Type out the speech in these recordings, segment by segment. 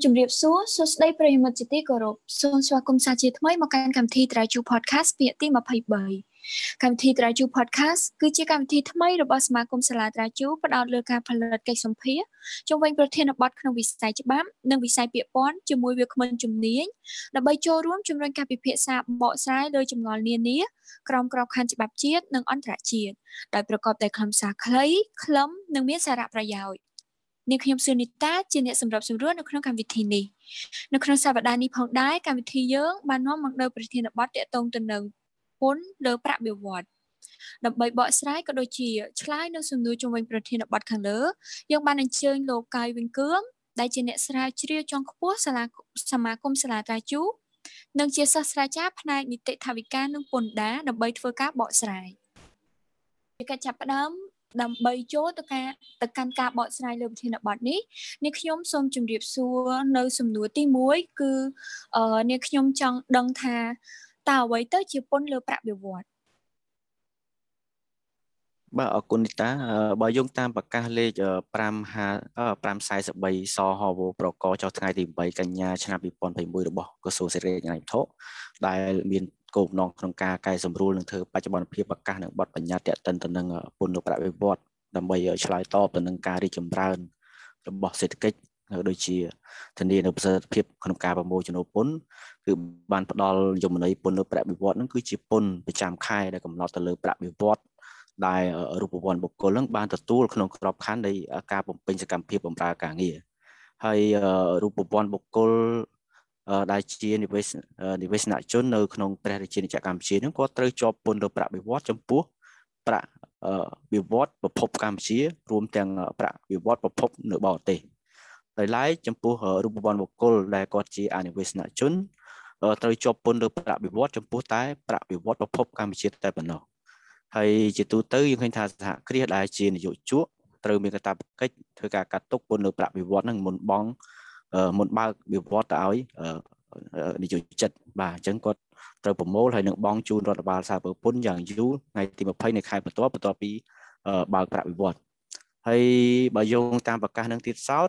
សូមជម្រាបសួរសួស្តីប្រិយមិត្តជាទីគោរពសូមស្វាគមន៍សាជាថ្មីមកកាន់កម្មវិធី Traju Podcast ពាក្យទី23កម្មវិធី Traju Podcast គឺជាកម្មវិធីថ្មីរបស់សមាគមសាលា Traju ផ្ដោតលើការផលិតកិច្ចសម្ភារជុំវិញប្រធានបទក្នុងវិស័យច្បាប់និងវិស័យពាក្យពន្ធជាមួយវាគ្មិនជំនាញដើម្បីចូលរួមជំរុញការពិភាក្សាបកស្រាយលើចម្ងល់នានាក្រោមក្របខ័ណ្ឌច្បាប់ជាតិនិងអន្តរជាតិដោយប្រកបដោយខ្លឹមសារខ្លីខ្លឹមនិងមានសារៈប្រយោជន៍ នាងខ្ញុំសឿនីតាជាអ្នកសម្របសម្រួលនៅក្នុងកម្មវិធីនេះនៅក្នុងសប្តាហ៍នេះផងដែរកម្មវិធីយើងបាននាំមកនៅប្រធានបទទាក់ទងទៅនឹងពន្ធលើប្រាក់បៀវត្សដើម្បីបកស្រាយក៏ដូចជាឆ្លើយនៅសំណួរជុំវិញប្រធានបទខាងលើយើងបានអញ្ជើញលោកកាយវិញគឿងដែលជាអ្នកស្រាវជ្រាវជាន់ខ្ពស់សាលាសមាគមសាលាតាជូនិងជាសាស្ត្រាចារ្យផ្នែកនីតិថាវិការនិងពន្ធដារដើម្បីធ្វើការបកស្រាយជាការចាប់ផ្ដើម ដើម្បីចូលទៅការទៅកាន់ការបកស្រាយលើប្រធានបទនេះនាងខ្ញុំសូមជម្រាបសួរនៅសំណួរទី1គឺនាងខ្ញុំចង់ដឹងថាតើអ្វីទៅជាពន្ធលើប្រាក់បៀវត្សបាទអរគុណនីតាបើយោងតាមប្រកាសលេខ5 543សហវប្រកចុះថ្ងៃទី8កញ្ញាឆ្នាំ2021របស់ក្រសួងសេរីឯកធុដែលមាន គោលបំណងក្នុងការកែសម្រួលនិងធ្វើបច្ចុប្បន្នភាពប្រកាសនិងបទបញ្ញត្តិទាក់ទិនទៅនឹងពន្ធប្រតិវត្តដើម្បីឆ្លើយតបទៅនឹងការរីកចម្រើនរបស់សេដ្ឋកិច្ចដូចជាធានានៅប្រសិទ្ធភាពក្នុងការប្រមូលចំណូលពន្ធគឺបានផ្ដល់យមន័យពន្ធលើប្រាក់បៀវត្សនឹងគឺជាពន្ធប្រចាំខែដែលកំណត់ទៅលើប្រាក់បៀវត្សដែលរូបវន្តបុគ្គលនឹងបានទទួលក្នុងក្របខ័ណ្ឌនៃការបំពេញសកម្មភាពបម្រើការងារហើយរូបវន្តបុគ្គល ដែលជានិវេសនិវេសនជននៅក្នុងព្រះរាជាណាចក្រកម្ពុជានឹងគាត់ត្រូវជាប់ពន្ធលើប្រាក់បៀវត្សចំពោះប្រាក់បៀវត្សប្រភពកម្ពុជារួមទាំងប្រាក់បៀវត្សប្រភពនៅបរទេសដោយឡែកចំពោះរូបវន្តបុគ្គលដែលគាត់ជាអនិវេសនជនត្រូវជាប់ពន្ធលើប្រាក់បៀវត្សចំពោះតែប្រាក់បៀវត្សប្រភពកម្ពុជាតែប៉ុណ្ណោះហើយជាទូទៅយើងឃើញថាសហគ្រាសដែលជានយោជកត្រូវមានកាតព្វកិច្ចធ្វើការកាត់ទុកពន្ធលើប្រាក់បៀវត្សហ្នឹងមុនបង់ មុនបើកវិវត្តទៅឲ្យនយោជិតបាទអញ្ចឹងគាត់ត្រូវប្រមូលហើយនឹងបងជូនរដ្ឋបាលសាពើពុនយ៉ាងយូរថ្ងៃទី20នៃខែបន្ទាប់បន្ទាប់ពីបើកប្រាក់វិវត្តហើយបើយោងតាមប្រកាសនឹងទៀតសោត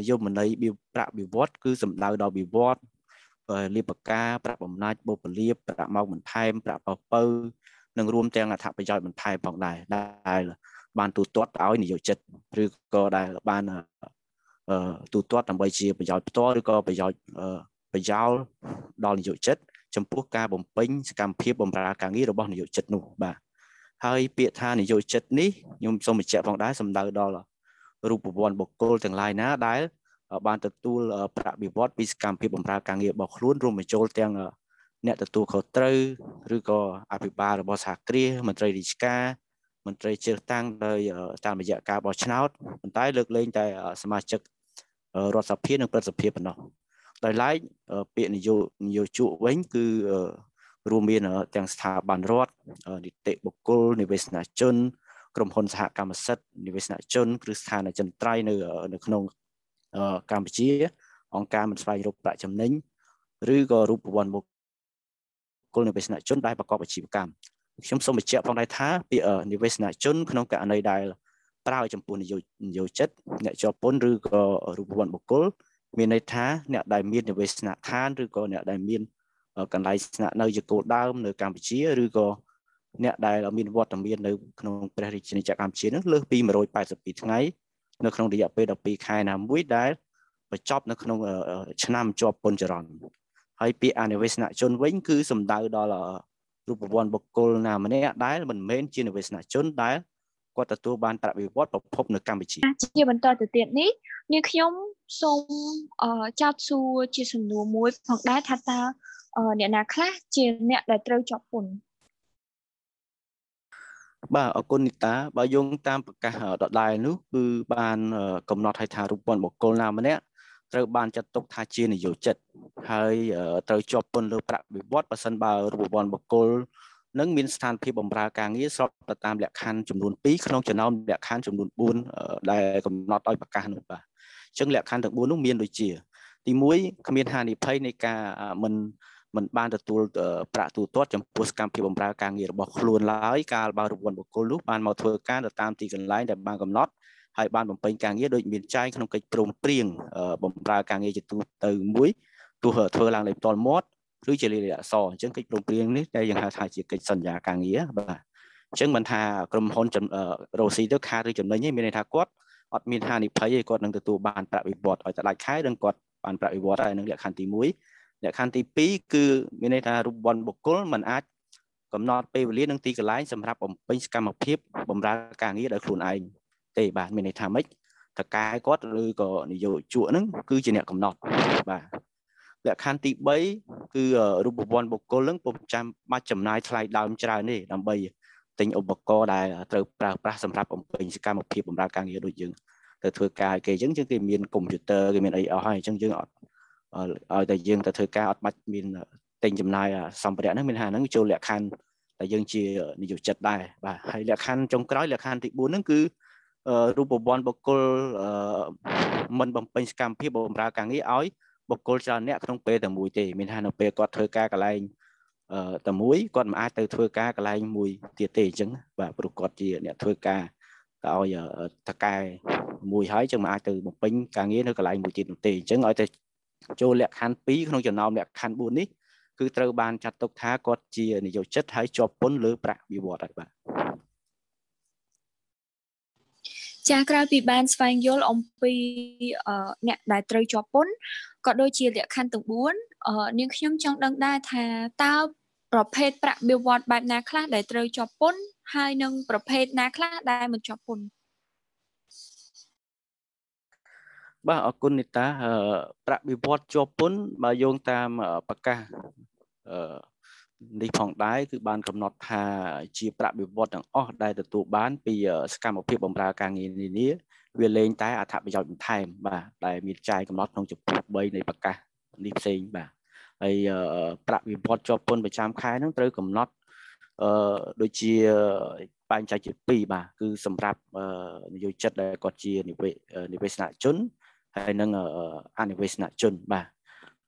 នយោបាយន័យប្រាក់វិវត្តគឺសំដៅដល់វិវត្តលៀបការប្រាក់បំណាច់បុព្វលាភប្រាក់មកបន្ថែមប្រាក់បពៅនិងរួមទាំងអត្ថប្រយោជន៍បន្ថែមផងដែរដែលបានទូទាត់ឲ្យនយោជិតឬក៏ដែលបាន ទូទាត់ដើម្បីជាប្រយោជន៍ផ្ទាល់ឬក៏ប្រយោជន៍ប្រយោលដល់និយោជិតចំពោះការបំពេញសកម្មភាពបម្រើការងាររបស់និយោជិតនោះបាទហើយពាក្យថានិយោជិតនេះខ្ញុំសូមបញ្ជាក់ផងដែរសំដៅដល់រូបវន្តបុគ្គលទាំងឡាយណាដែលបានទទួលប្រាក់បៀវត្សពីសកម្មភាពបម្រើការងាររបស់ខ្លួនរួមបញ្ចូលទាំងអ្នកទទួលខុសត្រូវឬក៏អភិបាលរបស់សហគ្រាសមន្ត្រីរាជការមន្ត្រីជ្រើសតាំងដោយតាមរយៈការបោះឆ្នោតប៉ុន្តែលើកលែងតែសមាជិក រដ្ឋសភានិងព្រឹទ្ធសភាប៉ុណ្ណោះដោយឡែកពាក្យនយោនយោជកវិញគឺរួមមានទាំងស្ថាប័នរដ្ឋនីតិបុគ្គលនិវេសនជន ក្រុមហ៊ុនសហកម្មសិទ្ធិនិវេសនជនឬស្ថានចន្ទ្រៃនៅនៅក្នុងកម្ពុជា អង្គការមិនស្វែងរកប្រាក់ចំណេញឬក៏រូបវន្តបុគ្គលនិវេសនជនដែលប្រកបអាជីវកម្មខ្ញុំសូមបញ្ជាក់ផងដែរថាពាក្យនិវេសនជនក្នុងករណីដែល ប្រើចំពោះនយោនយោជិតអ្នកជាប់ពន្ធឬក៏រូបវន្តបុគ្គលមានន័យថាអ្នកដែលមាននិវេសនដ្ឋានឬក៏អ្នកដែលមានកន្លែងស្នាក់នៅជាគោលដៅនៅកម្ពុជាឬក៏អ្នកដែលមានវត្តមាននៅក្នុងព្រះរាជាណាចក្រកម្ពុជានឹងលើសពី182ថ្ងៃនៅក្នុងរយៈពេល12ខែណាមួយដែលបញ្ចប់នៅក្នុងឆ្នាំជាប់ពន្ធចរន្តហើយពាក្យអនិវេសនជនវិញគឺសំដៅដល់រូបវន្តបុគ្គលណាម្នាក់ដែលមិនមែនជានិវេសនជនដែល គាត់ទទួលបានប្រាក់បៀវត្សប្រភពនៅកម្ពុជាជាបន្តទៅទៀតនេះនាងខ្ញុំសូមចោទសួរជាសំណួរមួយផងដែរថាតើអ្នកណាខ្លះជាអ្នកដែលត្រូវជាប់ពន្ធបាទអរគុណនីតាបើយោងតាមប្រកាសដដែលនោះគឺបានកំណត់ឲ្យថារូបពន្ធបុគ្គលណាម្នាក់ត្រូវបានចាត់ទុកថាជានយោជិតហើយត្រូវជាប់ពន្ធលើប្រាក់វិវត្តបើសិនបើរូបវន្តបុគ្គល និងមានស្ថានភាពបម្រើការងារស្របទៅតាមលក្ខខណ្ឌចំនួន2ក្នុងចំណោមលក្ខខណ្ឌចំនួន4ដែលកំណត់ឲ្យប្រកាសនោះបាទអញ្ចឹងលក្ខខណ្ឌទាំង4នោះមានដូចជាទី1គ្មានហានិភ័យនៃការមិនមិនបានទទួលប្រាក់ទូទាត់ចំពោះសកម្មភាពបម្រើការងាររបស់ខ្លួនឡើយកាលបើរង្វាន់បុគ្គលនោះបានមកធ្វើការទៅតាមទីកន្លែងដែលបានកំណត់ហើយបានបំពេញការងារដោយមានចែងក្នុងកិច្ចព្រមព្រៀងបំរើការងារជាទូទៅមួយទោះធ្វើឡើងដោយផ្ទាល់មាត់ ឬជាលាយលក្ខណ៍អក្សរអញ្ចឹងកិច្ចព្រមព្រៀងនេះតែយើងហៅថាជាកិច្ចសន្យាការងារបាទអញ្ចឹងមិនថាក្រុមហ៊ុនរស់ស៊ីទៅខាតឬចំណេញទេមានន័យថាគាត់អត់មានហានិភ័យទេគាត់នឹងទទួលបានប្រាក់បៀវត្សឲ្យតែដាច់ខែនឹងគាត់បានប្រាក់បៀវត្សហើយនឹងលក្ខខណ្ឌទី1លក្ខខណ្ឌទី2គឺមានន័យថារូបវ័ន្តបុគ្គលมันអាចកំណត់ពេលវេលានិងទីកន្លែងសម្រាប់បំពេញសកម្មភាពបម្រើការងារដោយខ្លួនឯងទេបាទមានន័យថាម៉េចតកែគាត់ឬក៏នយោជកហ្នឹងគឺជាអ្នកកំណត់បាទ លក្ខខណ្ឌទី3គឺរូបវ័ន្តបុគ្គលហ្នឹងពុំចាំបាច់ចំណាយថ្លៃដើមច្រើនទេដើម្បីទិញឧបករណ៍ដែលត្រូវប្រើប្រាស់សម្រាប់បំពេញសកម្មភាពបម្រើការងារដូចយើងទៅធ្វើការគេអញ្ចឹងយើងគេមានកុំព្យូទ័រគេមានអីអស់ហើយអញ្ចឹងយើងអត់ឲ្យតែយើងទៅធ្វើការអត់បាច់មានទិញចំណាយសម្ភារៈហ្នឹងមានថាហ្នឹងចូលលក្ខខណ្ឌតែយើងជានិយោជិតដែរបាទហើយលក្ខខណ្ឌចុងក្រោយលក្ខខណ្ឌទី4ហ្នឹងគឺរូបវ័ន្តបុគ្គលមិនបំពេញសកម្មភាពបម្រើការងារឲ្យ បុគ្គលច្រើនអ្នកក្នុងពេលតែមួយទេមានថានៅពេលគាត់ធ្វើការកន្លែងតែមួយគាត់មិនអាចទៅធ្វើការកន្លែងមួយទៀតទេអញ្ចឹងបាទព្រោះគាត់ជាអ្នកធ្វើការទៅឲ្យតកែមួយហើយចឹងមិនអាចទៅបំពេញការងារនៅកន្លែងមួយទៀតនោះទេអញ្ចឹងឲ្យតែចូលលក្ខខណ្ឌ2ក្នុងចំណោមលក្ខខណ្ឌ4នេះគឺត្រូវបានចាត់ទុកថាគាត់ជានិយោជិតហើយជាប់ពន្ធលើប្រាក់វិវត្តហើយបាទ ចាក្រោយពីបានស្វែងយល់អំពីអ្នកដែលត្រូវជាប់ពន្ធក៏ដូចជាលក្ខខណ្ឌទាំង4នាងខ្ញុំចង់ដឹងដែរថាតើប្រភេទប្រាក់បៀវត្សបែបណាខ្លះដែលត្រូវជាប់ពន្ធហើយនឹងប្រភេទណាខ្លះដែលមិនជាប់ពន្ធបាទអរគុណនីតាប្រាក់បៀវត្សជាប់ពន្ធបើយោងតាមប្រកាស នេះផងដែរគឺបានកំណត់ថាជាប្រាក់បៀវត្សទាំងអស់ដែលទទួលបានពីសកម្មភាពបម្រើការងារនានាវាលែងតែអត្ថប្រយោជន៍បន្ថែមបាទដែលមានចែងកំណត់ក្នុងចំពោះ3នៃប្រកាសនេះផ្សេងបាទហើយប្រាក់វិវត្តជាប់ពន្ធប្រចាំខែហ្នឹងត្រូវកំណត់អឺដូចជាបែងចែកជា2បាទគឺសម្រាប់និយោជិតដែលគាត់ជានិវេនិវេសនជនហើយនឹងអនិវេសនជនបាទ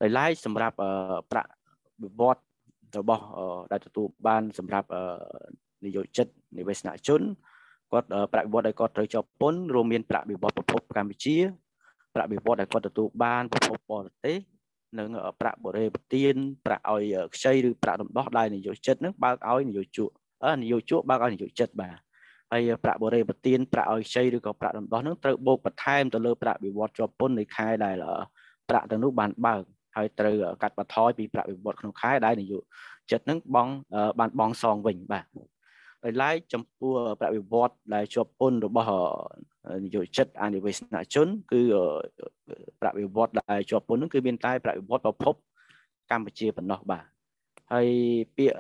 ដោយឡែកសម្រាប់ប្រាក់វិវត្ត របស់ដែលទទួលបានសម្រាប់និយោជិតនិវេសនជនគាត់ប្រាក់វិវត្តដែលគាត់ត្រូវជាប់ពន្ធរួមមានប្រាក់វិវត្តប្រភពកម្ពុជាប្រាក់វិវត្តដែលគាត់ទទួលបានប្រភពបរទេសនិងប្រាក់បរិបទានប្រាក់ឲ្យខ្ចីឬប្រាក់រំដោះដែលនយោជិតនឹងបើកឲ្យនយោជកនយោជកបើកឲ្យនយោជិតបាទហើយប្រាក់បរិបទានប្រាក់ឲ្យខ្ចីឬក៏ប្រាក់រំដោះនឹងត្រូវបូកបន្ថែមទៅលើប្រាក់វិវត្តជាប់ពន្ធនៃខែដែលប្រាក់ទាំងនោះបានបើក ហើយត្រូវកាត់បន្ថយពីប្រាក់វិវត្តក្នុងខែដែលនយោជិតនឹងបងបានបងសងវិញបាទដោយឡែកចំពោះប្រាក់វិវត្តដែលជាប់ពន្ធរបស់នយោជិតអនិវេសនជន គឺប្រាក់វិវត្តដែលជាប់ពន្ធនឹងគឺមានតែប្រាក់វិវត្តប្រភពកម្ពុជាប៉ុណ្ណោះបាទហើយពាក្យ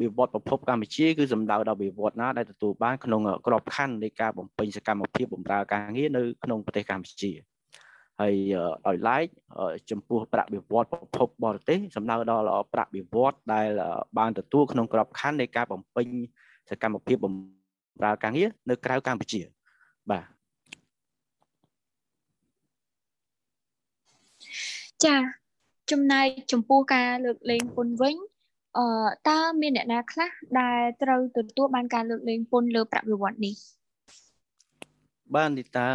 វិវត្តប្រភពកម្ពុជាគឺសំដៅដល់វិវត្តណាដែលទទួលបានក្នុងក្របខ័ណ្ឌនៃការបំពេញសកម្មភាពបម្រើការងារនៅក្នុងប្រទេសកម្ពុជា ហើយដោយឡែកចំពោះប្រាក់វិវត្តប្រភពបរទេសសំដៅដល់ប្រាក់វិវត្តដែលបានទទួលក្នុងក្របខ័ណ្ឌនៃការបំពេញសកម្មភាពបម្រើការងារនៅក្រៅកម្ពុជាបាទចាចំណែកចំពោះការលើកលែងពន្ធវិញអឺតើមានអ្នកណាខ្លះដែលត្រូវទទួលបានការលើកលែងពន្ធលើប្រាក់បៀវត្សនេះ បាននីតា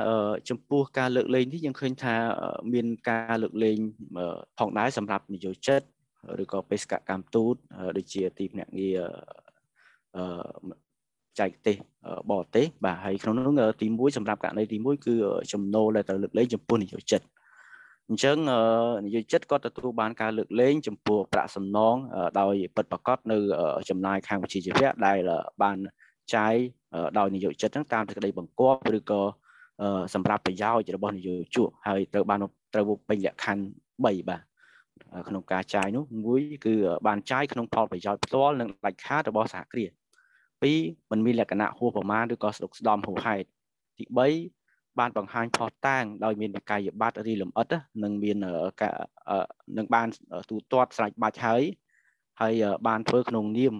ចំពោះការលើកលែងនេះយើងឃើញថាមានការលើកលែងផងដែរសម្រាប់និយោជិតឬក៏បេសកកម្មទូតដូចជាទីភ្នាក់ងារអឺចែកទេសបរទេសបាទហើយក្នុងនោះទី1សម្រាប់ករណីទី1គឺចំណូលដែលត្រូវលើកលែងចំពោះនិយោជិតអញ្ចឹងនិយោជិតក៏ទទួលបានការលើកលែងចំពោះប្រាក់សំណងដោយពិតប្រាកដនៅចំណាយខាងវិជាជីវៈដែលបានចាយ ដោយនិយោជិតហ្នឹងតាមសេចក្តីបង្គាប់ឬក៏សម្រាប់ប្រយោជន៍របស់និយោជកហើយត្រូវបានត្រូវពេញលក្ខខណ្ឌ3បាទក្នុងការចាយនោះមួយគឺបានចាយក្នុងផលប្រយោជន៍ផ្ទាល់និងដាច់ខាតរបស់សហគ្រាស2มันមានលក្ខណៈហួសប្រមាណឬក៏ស្ដុកស្ដំហួសហេតុទី3បានបង្ហាញផុសតាងដោយមានវិក័យប័ត្ររីលំអិតនិងមាននឹងបានទូទាត់ស្រេចបាច់ហើយហើយបានធ្វើក្នុងនាម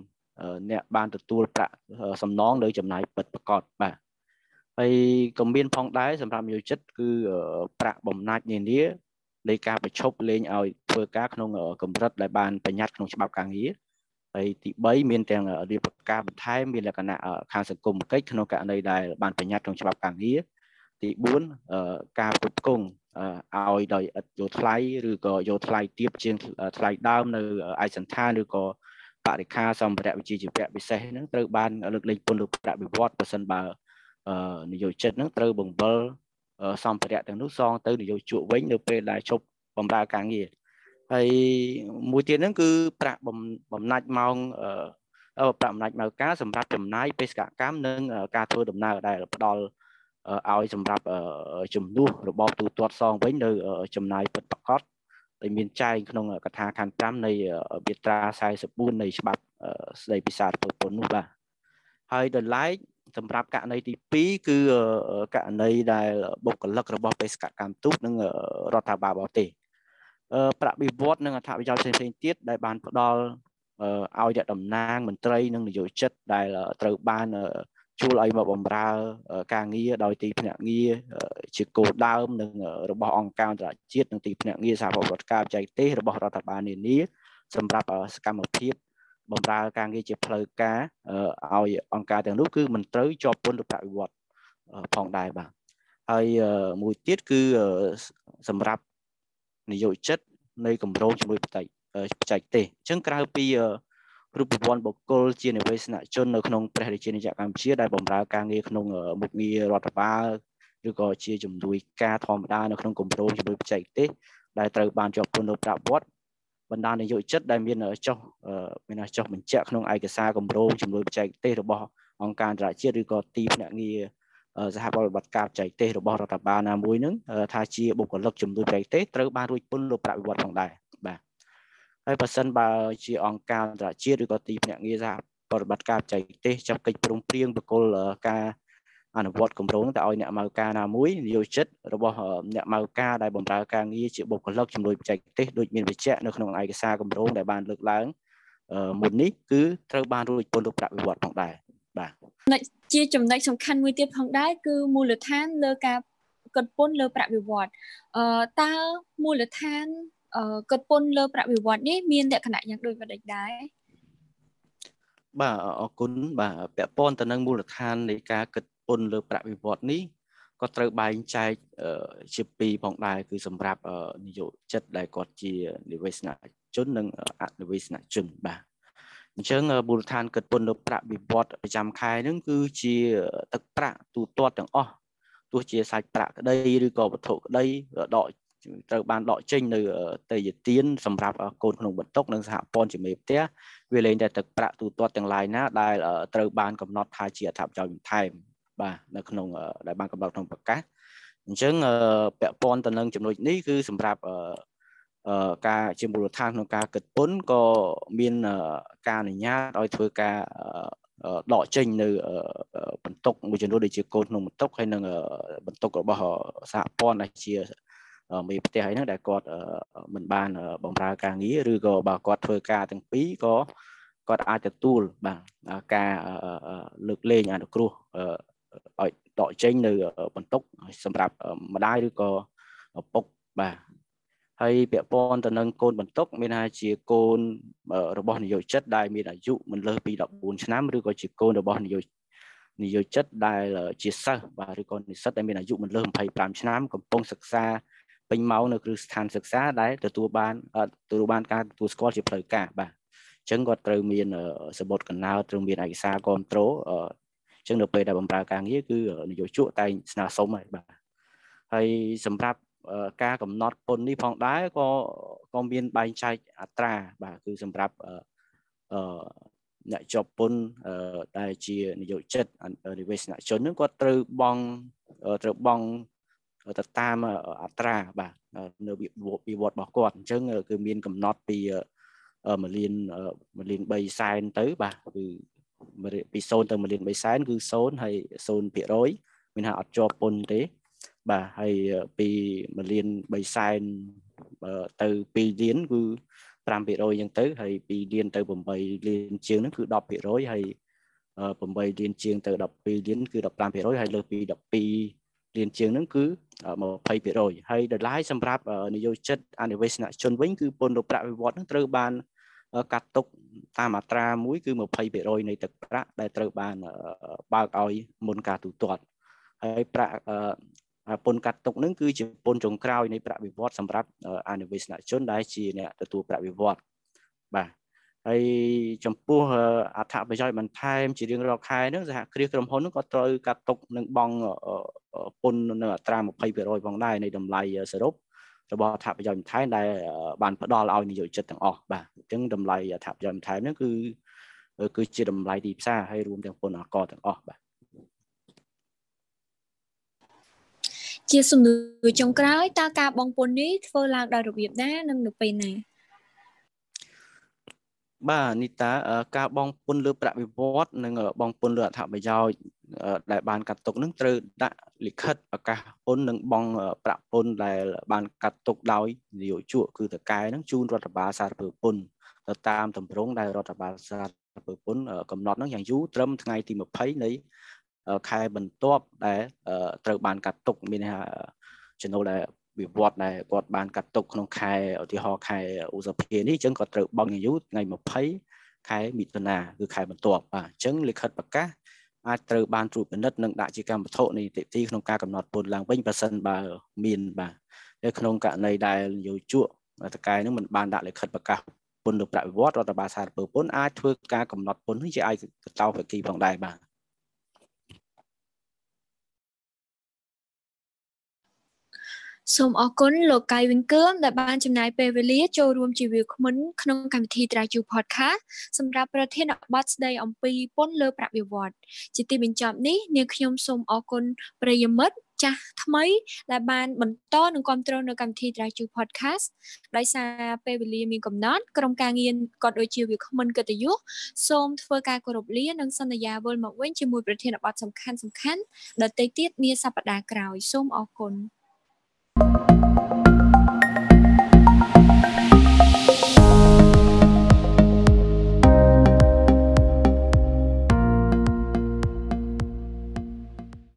អ្នកបានទទួលប្រាក់សំណងលើចំណាយពិតប្រាកដបាទហើយក៏មានផងដែរសម្រាប់យោជិតគឺប្រាក់បំណាច់នានានៃការបញ្ឈប់លេងឲ្យធ្វើការក្នុងកម្រិតដែលបានបញ្ញត្តិក្នុងច្បាប់ការងារហើយទី3មានទាំងរៀបការបន្ថែមមានលក្ខណៈខាងសង្គមកិច្ចក្នុងករណីដែលបានបញ្ញត្តិក្នុងច្បាប់ការងារទី4ការផ្គត់ផ្គង់ឲ្យដោយឥតយកថ្លៃឬក៏យកថ្លៃទាបជាងថ្លៃដើមនៅឯកសន្តានឬក៏ បរិខាសម្ភារៈវិជ្ជាជីវៈពិសេសហ្នឹងត្រូវបានលើកលែងពន្ធលើប្រាក់បៀវត្សប្រសិនបើនយោជិតហ្នឹងត្រូវបង្វិលសម្ភារៈទាំងនោះសងទៅនយោជកវិញនៅពេលដែលជប់បម្រើការងារហើយមួយទៀតហ្នឹងគឺប្រាក់បំណាច់ម៉ោងប្រាក់បំណាច់ម៉ោងការសម្រាប់ចំណាយបេសកកម្មនិងការធ្វើដំណើរដែលផ្ដល់ឲ្យសម្រាប់ជំនួសរបបទូទាត់សងវិញនៅចំណាយពិតប្រាកដ ដែលមានចែងក្នុងកថាខណ្ឌ5នៃមាត្រា44នៃច្បាប់ស្តីពីសារពើពន្ធនោះបាទហើយដល់ឡែកសម្រាប់ករណីទី2គឺករណីដែលបុគ្គលិករបស់បេសកកម្មទូតនិងរដ្ឋាភិបាលបរទេសប្រាក់បៀវត្សនិងអត្ថប្រយោជន៍ផ្សេងៗទៀតដែលបានផ្ដល់ឲ្យអ្នកតំណាងមន្ត្រីនិងនយោជិតដែលត្រូវបាន ជួលឲ្យមកបម្រើការងារដោយទីភ្នាក់ងារជាគោលដៅនិងរបស់អង្គការអន្តរជាតិនិងទីភ្នាក់ងារសហប្រតិបត្តិការបច្ចេកទេសរបស់រដ្ឋាភិបាលនានាសម្រាប់សកម្មភាពបម្រើការងារជាផ្លូវការឲ្យអង្គការទាំងនោះគឺមិនត្រូវជាប់ពន្ធឬប្រាក់បៀវត្សផងដែរបាទហើយមួយទៀតគឺសម្រាប់នយោជិតនៃគម្រោងជំនួយបច្ចេកបច្ចេកទេសអញ្ចឹងក្រៅពី រូបវ័ន្តបុគ្គលជានិវេសនជននៅក្នុងព្រះរាជាណាចក្រកម្ពុជាដែលបម្រើការងារក្នុងមុខងាររដ្ឋបាលឬក៏ជាជំនួយការធម្មតានៅក្នុងគម្រោងជំនួយបច្ចេកទេសដែលត្រូវបានជាប់ពន្ធនៅប្រាក់វត្តបណ្ដានយោជិតដែលមានចុះមានចុះបញ្ជាក់ក្នុងឯកសារគម្រោងជំនួយបច្ចេកទេសរបស់អង្គការអន្តរជាតិឬក៏ទីភ្នាក់ងារសហប្រតិបត្តិការបច្ចេកទេសរបស់រដ្ឋបាលណាមួយនឹងថាជាបុគ្គលិកជំនួយបច្ចេកទេសត្រូវបានរួចពន្ធលើប្រាក់វិវត្តផងដែរបាទ ហើយបើសិនបើជាអង្គការអន្តរជាតិឬក៏ទីភ្នាក់ងារសហប្រតិបត្តិការបច្ចេកទេសចាប់កិច្ចព្រមព្រៀងបកគលការអនុវត្តគម្រោងទៅឲ្យអ្នកម៉ៅការណាមួយនិយោជិតរបស់អ្នកម៉ៅការដែលបម្រើការងារជាបុគ្គលិកជំនួយបច្ចេកទេសដូចមានបញ្ជាក់នៅក្នុងឯកសារគម្រោងដែលបានលើកឡើងមុននេះគឺត្រូវបានរួចពន្ធលើប្រាក់វិវត្តផងដែរបាទជាចំណុចសំខាន់មួយទៀតផងដែរគឺមូលដ្ឋានលើការកត់ពន្ធលើប្រាក់វិវត្តអឺតើមូលដ្ឋាន កត់ពន្ធលើប្រាក់វិវត្តនេះមានលក្ខណៈយ៉ាងដូចម្ដេចដែរបាទអរគុណបាទពាក់ព័ន្ធទៅនឹងមូលដ្ឋាននៃការគិតពន្ធលើប្រាក់វិវត្តនេះក៏ត្រូវបែងចែកជាពីរផងដែរគឺសម្រាប់នយោជិតដែលគាត់ជានិវេសនជននិងអនិវេសនជនបាទអញ្ចឹងមូលដ្ឋានគិតពន្ធលើប្រាក់វិវត្តប្រចាំខែហ្នឹងគឺជាទឹកប្រាក់ទូទាត់ទាំងអស់ទោះជាសាច់ប្រាក់ក្តីឬក៏វត្ថុក្តីដក ត្រូវបានដកចេញនៅតេយទានសម្រាប់កូនក្នុងបន្ទុកនិងសហព័ន្ធជាមេផ្ទះវាលែងតែទឹកប្រាក់ទូទាត់ទាំងឡាយណាដែលត្រូវបានកំណត់ថាជាអត្ថប្រយោជន៍បន្ថែមបាទនៅក្នុងដែលបានកំណត់ក្នុងប្រកាសអញ្ចឹងពាក់ព័ន្ធទៅនឹងចំណុចនេះគឺសម្រាប់ការជាមូលដ្ឋានក្នុងការគិតពន្ធក៏មានការអនុញ្ញាតឲ្យធ្វើការដកចេញនៅបន្ទុកមួយចំនួនដូចជាកូនក្នុងបន្ទុកហើយនឹងបន្ទុករបស់សហព័ន្ធដែលជា មេផ្ទះអីហ្នឹងដែលគាត់មិនបានបម្រើការងារឬក៏បើគាត់ធ្វើការទាំងពីរក៏គាត់អាចទទួលបាទការលើកលែងអនុគ្រោះឲ្យដកចេញនៅបន្ទុកសម្រាប់ម្ដាយឬក៏ពុកបាទហើយពាក់ព័ន្ធទៅនឹងកូនបន្ទុក មានថាជាកូនរបស់និយោជិតដែលមានអាយុមិនលើសពី14ឆ្នាំឬក៏ជាកូនរបស់និយោនិយោជិតដែលជាសិស្សបាទឬក៏និស្សិតដែលមានអាយុមិនលើស25ឆ្នាំកំពុងសិក្សា ពេញម៉ោងនៅគ្រឹះស្ថានសិក្សាដែលទទួលបានទទួលបានការទទួលស្គាល់ជាផ្លូវការបាទអញ្ចឹងគាត់ត្រូវមានសម្បត្តិកណ្ដោត្រូវមានឯកសារគ្រប់គ្រងអញ្ចឹងនៅពេលដែលបម្រើការងារគឺនយោជកតែងស្នើសុំហើយបាទហើយសម្រាប់ការកំណត់ពន្ធនេះផងដែរក៏ក៏មានបែងចែកអត្រាបាទគឺសម្រាប់អឺអ្នកជាប់ពន្ធដែលជានយោជិតនិវេសនជននឹងគាត់ត្រូវបង់ត្រូវបង់ ទៅតាមអត្រាបាទនៅវិវត្តរបស់គាត់អញ្ចឹងគឺមានកំណត់ពី1លាន1លាន3សែនទៅបាទគឺពី0ទៅ1លាន3សែនគឺ0ហើយ0%មានថាអត់ជាប់ពន្ធទេ បាទហើយពី1លាន3សែនទៅ2លានគឺ5%អញ្ចឹងទៅហើយ2លានទៅ8លានជាងហ្នឹងគឺ10%ហើយ8លានជាងទៅ12លានគឺ15%ហើយលើសពី12 លានជាងហ្នឹងគឺ20%ហើយដល់ឡាយសម្រាប់នយោជិតអនិវេសនជនវិញគឺពន្ធប្រាក់វិវត្តហ្នឹងត្រូវបានកាត់ទុកតាមអត្រាមួយគឺ20%នៃទឹកប្រាក់ដែលត្រូវបានបើកឲ្យមុនការទូទាត់ហើយប្រាក់ពន្ធកាត់ទុកនឹងគឺជាពន្ធចុងក្រោយនៃប្រាក់បៀវត្សសម្រាប់អានិវេសនជនដែលជាអ្នកទទួលប្រាក់បៀវត្សបាទ ហើយចំពោះអត្ថប្រយោជន៍បន្ថែម ជារៀងរាល់ខែហ្នឹងសហគ្រាសក្រុមហ៊ុនហ្នឹងក៏ត្រូវកាត់ទុកនឹងបង់ពន្ធនៅអត្រា20%ផងដែរនៃតម្លៃសរុបរបស់អត្ថប្រយោជន៍បន្ថែមដែលបានផ្ដល់ឲ្យនិយោជិតទាំងអស់បាទអញ្ចឹងតម្លៃអត្ថប្រយោជន៍បន្ថែមហ្នឹងគឺគឺជាតម្លៃទីផ្សារហើយរួមទាំងពន្ធអកទាំងអស់បាទជាសំណួរចុងក្រោយតើការបងពន្ធនេះធ្វើឡើងដោយរបៀបណានិងនៅពេលណា បាទនីតាការបងពុនលើប្រាក់វិវត្តនិងបងពុនលើអត្ថប្រយោជន៍ដែលបានកាត់ទុកនឹងត្រូវដាក់លិខិតប្រកាសពុននិងបងប្រាក់ពុនដែលបានកាត់ទុកដោយនយោជកគឺតកែនឹងជូនរដ្ឋបាលសារពើពុនទៅតាមតម្រងដែលរដ្ឋបាលសារពើពុនកំណត់នឹងយ៉ាងយូរត្រឹមថ្ងៃទី20នៃខែបន្ទាប់ដែលត្រូវបានកាត់ទុកមានន័យថាចំណូលដែល វិវត្តដែលគាត់បានកាត់ទុកក្នុងខែឧទាហរណ៍ខែឧសភានេះអញ្ចឹងគាត់ត្រូវបង់អាយុថ្ងៃ20ខែមិថុនាគឺខែបន្ទាប់បាទអញ្ចឹងលិខិតប្រកាសអាចត្រូវបានត្រួតពិនិត្យនិងដាក់ជាកម្មវត្ថុនីតិវិធីក្នុងការកំណត់ពន្ធឡើងវិញបើសិនបើមានបាទនៅក្នុងករណីដែលនយោជកតកែនឹងមិនបានដាក់លិខិតប្រកាសពន្ធលើប្រាក់វិវត្តរដ្ឋបាលសារពើពន្ធអាចធ្វើការកំណត់ពន្ធនេះជាឯកតោភាគីផងដែរបាទ សូមអរគុណលោកកៃវិនគឿមដែលបានចំណាយពេលវេលាចូលរួមជាវាគ្មិនក្នុងកម្មវិធីត្រាជូ Podcast សម្រាប់ប្រធានបទស្ដីអំពីពន្ធលើប្រាក់បៀវត្សជាទីបញ្ចប់នេះនាងខ្ញុំសូមអរគុណប្រិយមិត្តចាស់ថ្មីដែលបានបន្តនឹងគ្រប់គ្រងនៅកម្មវិធីត្រាជូ Podcast ដោយសារពេលវេលាមានកំណត់ក្រុមការងារក៏ដូចជាវាគ្មិនកិត្តិយសសូមធ្វើការគោរពលានិងសន្យាវិលមកវិញជាមួយប្រធានបទសំខាន់ៗដទៃទៀតនាសប្តាហ៍ក្រោយសូមអរគុណ you